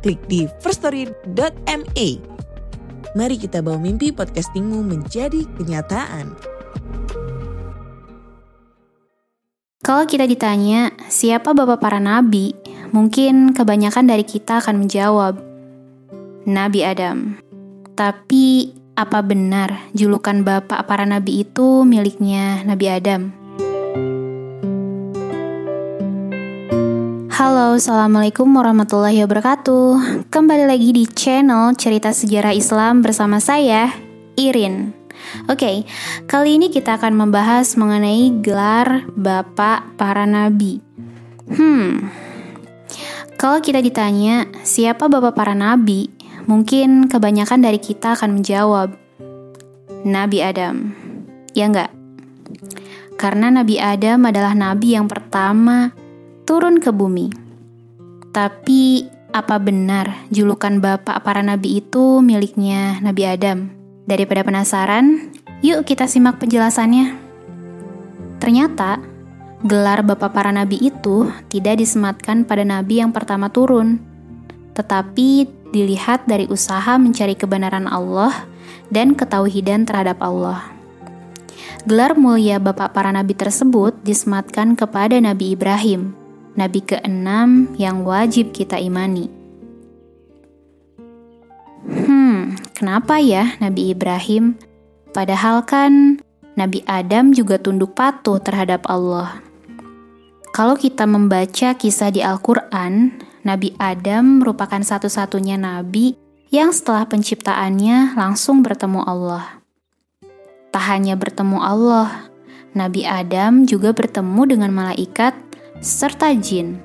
klik di firststory.me. Mari kita bawa mimpi podcastingmu menjadi kenyataan. Kalau kita ditanya, siapa bapak para nabi? Mungkin kebanyakan dari kita akan menjawab, Nabi Adam. Tapi, apa benar julukan bapak para nabi itu miliknya Nabi Adam? Halo, Assalamualaikum warahmatullahi wabarakatuh. Kembali lagi di channel Cerita Sejarah Islam bersama saya, Irin. Oke, okay, kali ini kita akan membahas mengenai gelar Bapak para Nabi. Hmm, kalau kita ditanya siapa Bapak para Nabi, mungkin kebanyakan dari kita akan menjawab Nabi Adam. Ya enggak? Karena Nabi Adam adalah Nabi yang pertama turun ke bumi. Tapi, apa benar julukan bapak para nabi itu miliknya Nabi Adam? Daripada penasaran, yuk kita simak penjelasannya. Ternyata, gelar bapak para nabi itu tidak disematkan pada nabi yang pertama turun, tetapi dilihat dari usaha mencari kebenaran Allah dan ketauhidan terhadap Allah. Gelar mulia bapak para nabi tersebut disematkan kepada Nabi Ibrahim, nabi keenam yang wajib kita imani. Hmm, kenapa ya Nabi Ibrahim? Padahal kan Nabi Adam juga tunduk patuh terhadap Allah. Kalau kita membaca kisah di Al-Quran, Nabi Adam merupakan satu-satunya nabi yang setelah penciptaannya langsung bertemu Allah. Tak hanya bertemu Allah, Nabi Adam juga bertemu dengan malaikat serta jin.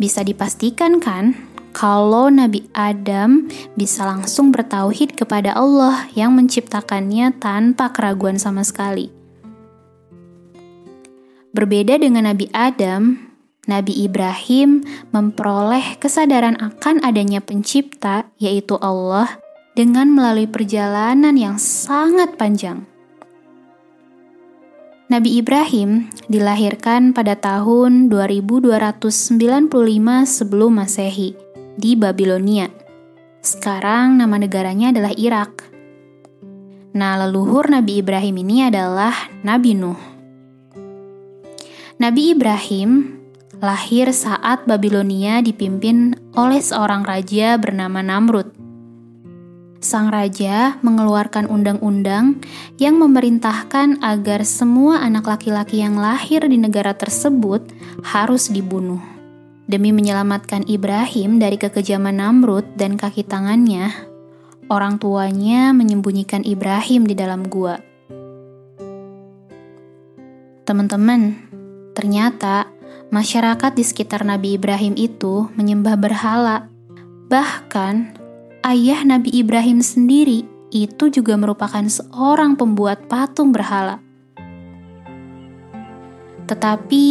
Bisa dipastikan kan kalau Nabi Adam bisa langsung bertauhid kepada Allah yang menciptakannya tanpa keraguan sama sekali. Berbeda dengan Nabi Adam, Nabi Ibrahim memperoleh kesadaran akan adanya pencipta, yaitu Allah, dengan melalui perjalanan yang sangat panjang. Nabi Ibrahim dilahirkan pada tahun 2295 sebelum Masehi di Babilonia. Sekarang nama negaranya adalah Irak. Nah, leluhur Nabi Ibrahim ini adalah Nabi Nuh. Nabi Ibrahim lahir saat Babilonia dipimpin oleh seorang raja bernama Namrud sang raja mengeluarkan undang-undang yang memerintahkan agar semua anak laki-laki yang lahir di negara tersebut harus dibunuh. Demi menyelamatkan Ibrahim dari kekejaman Namrud dan kaki tangannya, orang tuanya menyembunyikan Ibrahim di dalam gua. Teman-teman, ternyata masyarakat di sekitar Nabi Ibrahim itu menyembah berhala. Bahkan ayah Nabi Ibrahim sendiri itu juga merupakan seorang pembuat patung berhala. Tetapi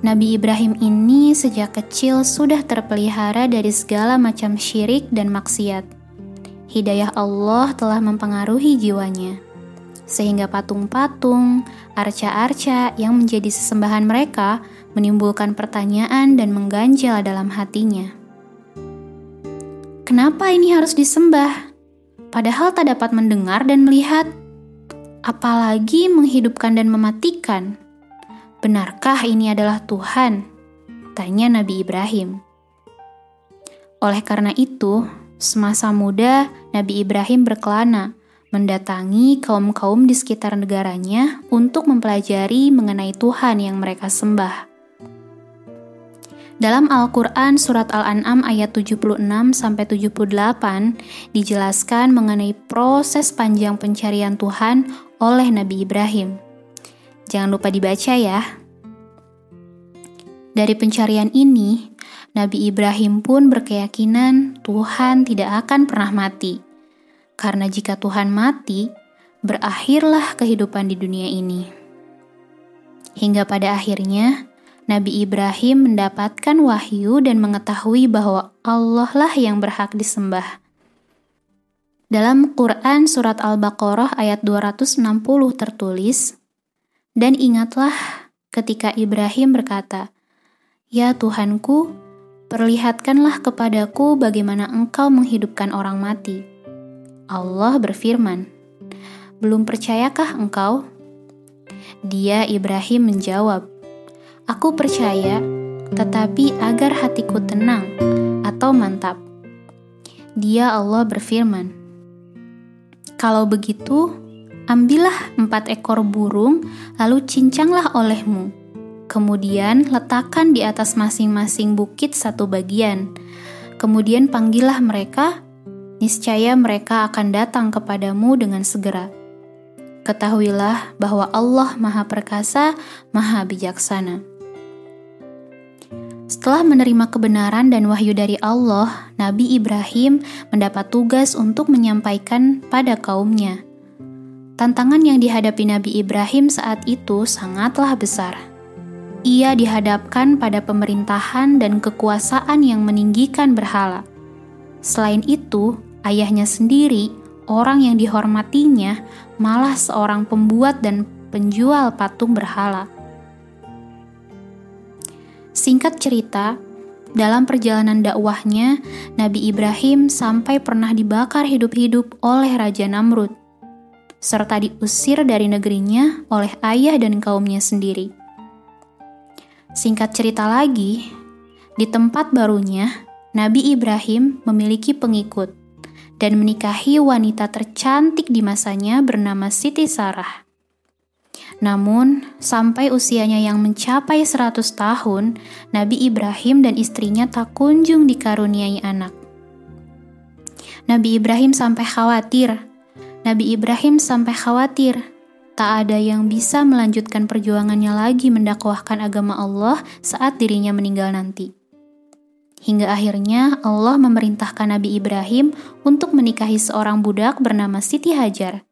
Nabi Ibrahim ini sejak kecil sudah terpelihara dari segala macam syirik dan maksiat. Hidayah Allah telah mempengaruhi jiwanya, sehingga patung-patung, arca-arca yang menjadi sesembahan mereka menimbulkan pertanyaan dan mengganjal dalam hatinya. Kenapa ini harus disembah? Padahal tak dapat mendengar dan melihat, apalagi menghidupkan dan mematikan. Benarkah ini adalah Tuhan? Tanya Nabi Ibrahim. Oleh karena itu, semasa muda Nabi Ibrahim berkelana mendatangi kaum-kaum di sekitar negaranya untuk mempelajari mengenai Tuhan yang mereka sembah. Dalam Al-Quran Surat Al-An'am ayat 76-78 dijelaskan mengenai proses panjang pencarian Tuhan oleh Nabi Ibrahim. Jangan lupa dibaca ya. Dari pencarian ini, Nabi Ibrahim pun berkeyakinan Tuhan tidak akan pernah mati. Karena jika Tuhan mati, berakhirlah kehidupan di dunia ini. Hingga pada akhirnya, Nabi Ibrahim mendapatkan wahyu dan mengetahui bahwa Allah lah yang berhak disembah. Dalam Quran Surat Al-Baqarah ayat 260 tertulis, Dan ingatlah ketika Ibrahim berkata, Ya Tuhanku, perlihatkanlah kepadaku bagaimana engkau menghidupkan orang mati. Allah berfirman, Belum percayakah engkau? Dia Ibrahim menjawab, Aku percaya, tetapi agar hatiku tenang atau mantap. Dia Allah berfirman, Kalau begitu, ambillah empat ekor burung, lalu cincanglah olehmu Kemudian letakkan di atas masing-masing bukit satu bagian. Kemudian panggillah mereka, niscaya mereka akan datang kepadamu dengan segera. Ketahuilah bahwa Allah Maha Perkasa, Maha Bijaksana. Setelah menerima kebenaran dan wahyu dari Allah, Nabi Ibrahim mendapat tugas untuk menyampaikan pada kaumnya. Tantangan yang dihadapi Nabi Ibrahim saat itu sangatlah besar ia dihadapkan pada pemerintahan dan kekuasaan yang meninggikan berhala. Selain itu, ayahnya sendiri, orang yang dihormatinya, malah seorang pembuat dan penjual patung berhala. Singkat cerita, dalam perjalanan dakwahnya, Nabi Ibrahim sampai pernah dibakar hidup-hidup oleh Raja Namrud, serta diusir dari negerinya oleh ayah dan kaumnya sendiri. Singkat cerita lagi, di tempat barunya, Nabi Ibrahim memiliki pengikut dan menikahi wanita tercantik di masanya bernama Siti Sarah. Namun, sampai usianya yang mencapai 100 tahun, Nabi Ibrahim dan istrinya tak kunjung dikaruniai anak. Nabi Ibrahim sampai khawatir. Nabi Ibrahim sampai khawatir tak ada yang bisa melanjutkan perjuangannya lagi mendakwahkan agama Allah saat dirinya meninggal nanti. Hingga akhirnya Allah memerintahkan Nabi Ibrahim untuk menikahi seorang budak bernama Siti Hajar.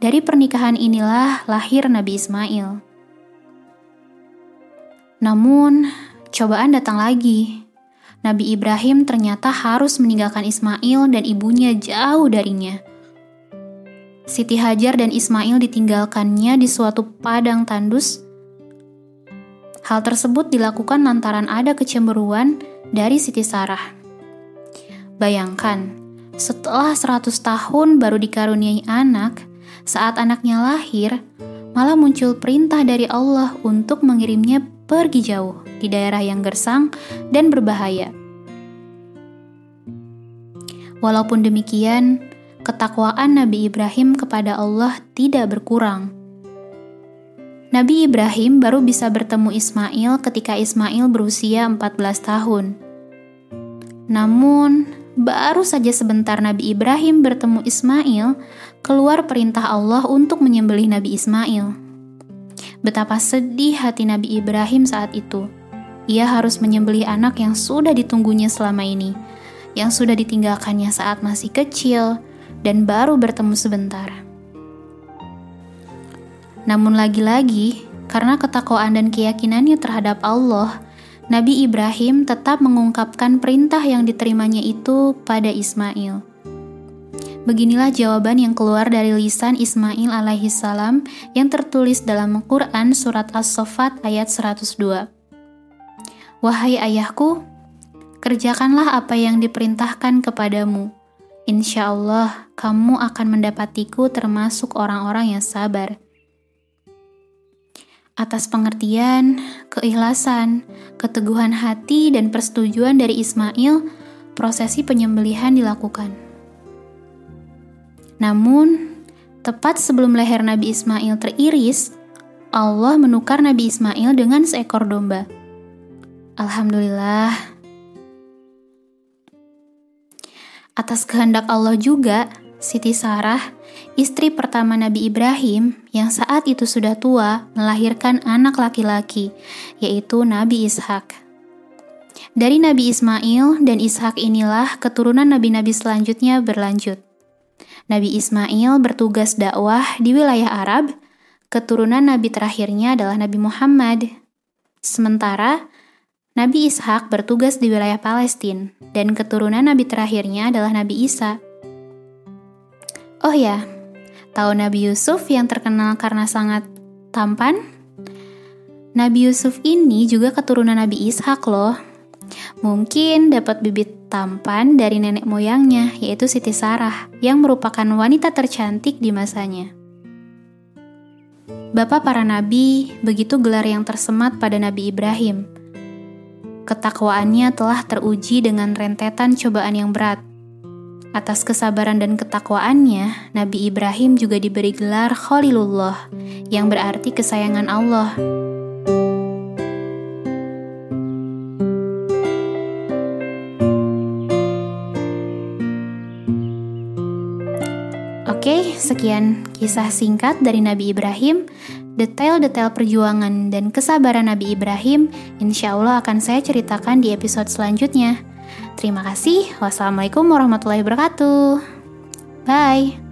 Dari pernikahan inilah lahir Nabi Ismail. Namun, cobaan datang lagi. Nabi Ibrahim ternyata harus meninggalkan Ismail dan ibunya jauh darinya Siti Hajar dan Ismail ditinggalkannya di suatu padang tandus. Hal tersebut dilakukan lantaran ada kecemburuan dari Siti Sarah. Bayangkan, setelah 100 tahun baru dikaruniai anak, saat anaknya lahir, malah muncul perintah dari Allah untuk mengirimnya pergi jauh di daerah yang gersang dan berbahaya. Walaupun demikian, ketakwaan Nabi Ibrahim kepada Allah tidak berkurang. Nabi Ibrahim baru bisa bertemu Ismail ketika Ismail berusia 14 tahun. Namun, baru saja sebentar Nabi Ibrahim bertemu Ismail, keluar perintah Allah untuk menyembelih Nabi Ismail. Betapa sedih hati Nabi Ibrahim saat itu. Ia harus menyembelih anak yang sudah ditunggunya selama ini, yang sudah ditinggalkannya saat masih kecil, dan baru bertemu sebentar. Namun lagi-lagi, karena ketakwaan dan keyakinannya terhadap Allah, Nabi Ibrahim tetap mengungkapkan perintah yang diterimanya itu pada Ismail. Beginilah jawaban yang keluar dari lisan Ismail alaihi salam yang tertulis dalam Quran surat As-Saffat ayat 102. Wahai ayahku, kerjakanlah apa yang diperintahkan kepadamu Insya Allah, kamu akan mendapatiku termasuk orang-orang yang sabar. Atas pengertian, keikhlasan, keteguhan hati, dan persetujuan dari Ismail, prosesi penyembelihan dilakukan. Namun, tepat sebelum leher Nabi Ismail teriris, Allah menukar Nabi Ismail dengan seekor domba. Alhamdulillah, Atas kehendak Allah juga, Siti Sarah, istri pertama Nabi Ibrahim yang saat itu sudah tua, melahirkan anak laki-laki, yaitu Nabi Ishak. Dari Nabi Ismail dan Ishak inilah keturunan nabi-nabi selanjutnya berlanjut. Nabi Ismail bertugas dakwah di wilayah Arab, keturunan nabi terakhirnya adalah Nabi Muhammad. Sementara Nabi Ishak bertugas di wilayah Palestina dan keturunan nabi terakhirnya adalah Nabi Isa. Oh ya, tahu Nabi Yusuf yang terkenal karena sangat tampan? Nabi Yusuf ini juga keturunan Nabi Ishak loh. Mungkin dapat bibit tampan dari nenek moyangnya, yaitu Siti Sarah, yang merupakan wanita tercantik di masanya. Bapak para nabi, begitu gelar yang tersemat pada Nabi Ibrahim. Ketakwaannya telah teruji dengan rentetan cobaan yang berat. Atas kesabaran dan ketakwaannya, Nabi Ibrahim juga diberi gelar Khalilullah, yang berarti kesayangan Allah. Sekian kisah singkat dari Nabi Ibrahim. Detail-detail perjuangan dan kesabaran Nabi Ibrahim, insya Allah akan saya ceritakan di episode selanjutnya. Terima kasih. Wassalamualaikum warahmatullahi wabarakatuh. Bye.